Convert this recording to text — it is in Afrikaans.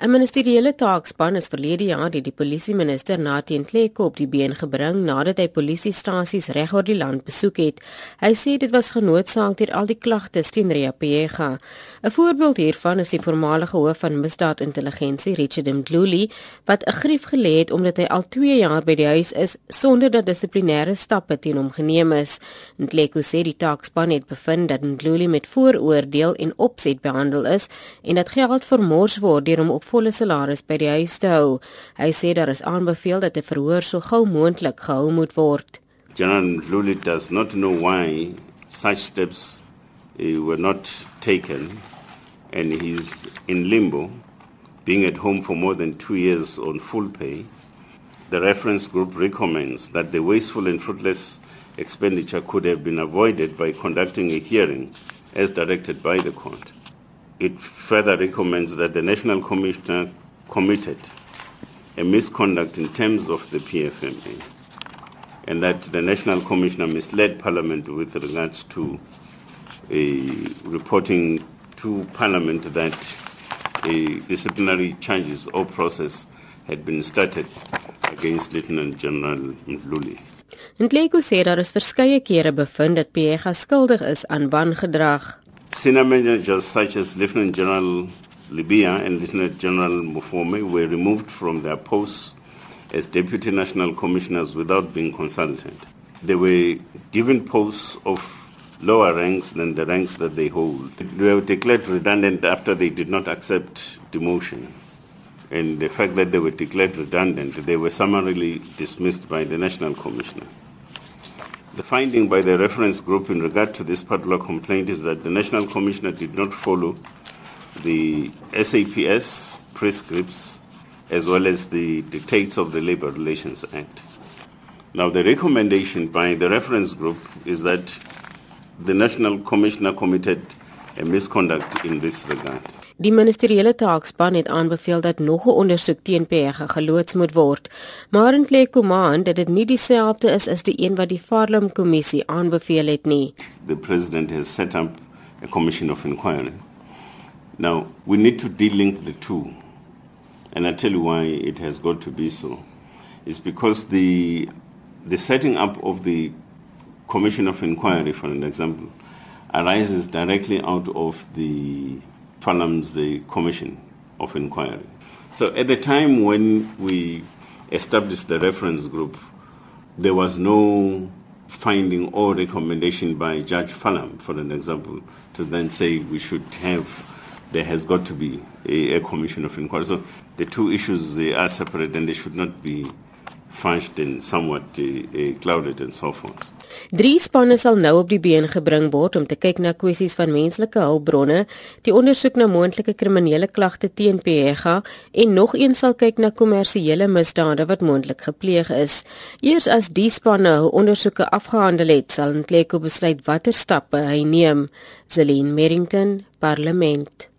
'n Ministeriële taakspan is verlede jaar deur die polisie minister Nathan Kleko op die been gebring nadat hy polisiestasies reg oor die land besoek het. Hy sê dit was genootsaak deur al die klagtes teen Ria Pega. 'n Voorbeeld hiervan is die voormalige hoof van misdaadintelligensie, Richard Mdluli, wat 'n grief gelê het omdat hy al 2 jaar by die huis is sonder dat dissiplinêre stappe teen hom geneem is. Kleko sê die taakspan het bevind dat Mdluli met vooroordeel en opset behandel is en dat geld vermors word deur hom op volle salaris by die huis te hou. Hy sê daar is aanbeveel dat 'n verhoor so gou moontlik gehou moet word. General Luli does not know why such steps uh, were not taken and he's in limbo being at home for more than 2 years on full pay. The reference group recommends that the wasteful and fruitless expenditure could have been avoided by conducting a hearing as directed by the court. It further recommends that the National Commissioner committed a misconduct in terms of the PFMA and that the National Commissioner misled Parliament with regards to a reporting to Parliament that a disciplinary charges or process had been started against Lieutenant General Mdluli. Ntleko sê daar is verskeie kere bevind dat Pega skuldig is aan wangedrag. Senior managers such as Lieutenant General Libya and Lieutenant General Mufome were removed from their posts as Deputy National Commissioners without being consulted. They were given posts of lower ranks than the ranks that they hold. They were declared redundant after they did not accept demotion. And the fact that they were declared redundant, they were summarily dismissed by the National Commissioner. The finding by the reference group in regard to this particular complaint is that the National Commissioner did not follow the SAPS prescripts as well as the dictates of the Labour Relations Act. Now, the recommendation by the reference group is that the National Commissioner committed a misconduct in this regard. Die ministeriële taakspan het aanbeveel dat nog 'n ondersoek teen PG geloods moet word, maar in Klekomaan dat dit nie dieselfde is as die een wat die Farlam kommissie aanbeveel het nie. The president has set up a commission of inquiry. Now, we need to delink the two. And I tell you why it has got to be so. It's because the the setting up of the commission of inquiry for an example arises directly out of the Farnham's the Commission of Inquiry. So at the time when we established the reference group, there was no finding or recommendation by Judge Farnham, for an example, to then say we should have, there has got to be a, a commission of inquiry. So the two issues they are separate and they should not be fudged and somewhat uh, uh, clouded and so forth. Drie spanne sal nou op die been gebring word om te kyk na kwessies van menslike hulpbronne, die ondersoek na moontlike kriminele klagte teen Pega en nog een sal kyk na kommersiële misdade wat moontlik gepleeg is. Eers as die spanne hul ondersoeke afgehandel het, sal Ntleko besluit watter stappe hy neem. Zelin Merrington, Parlement.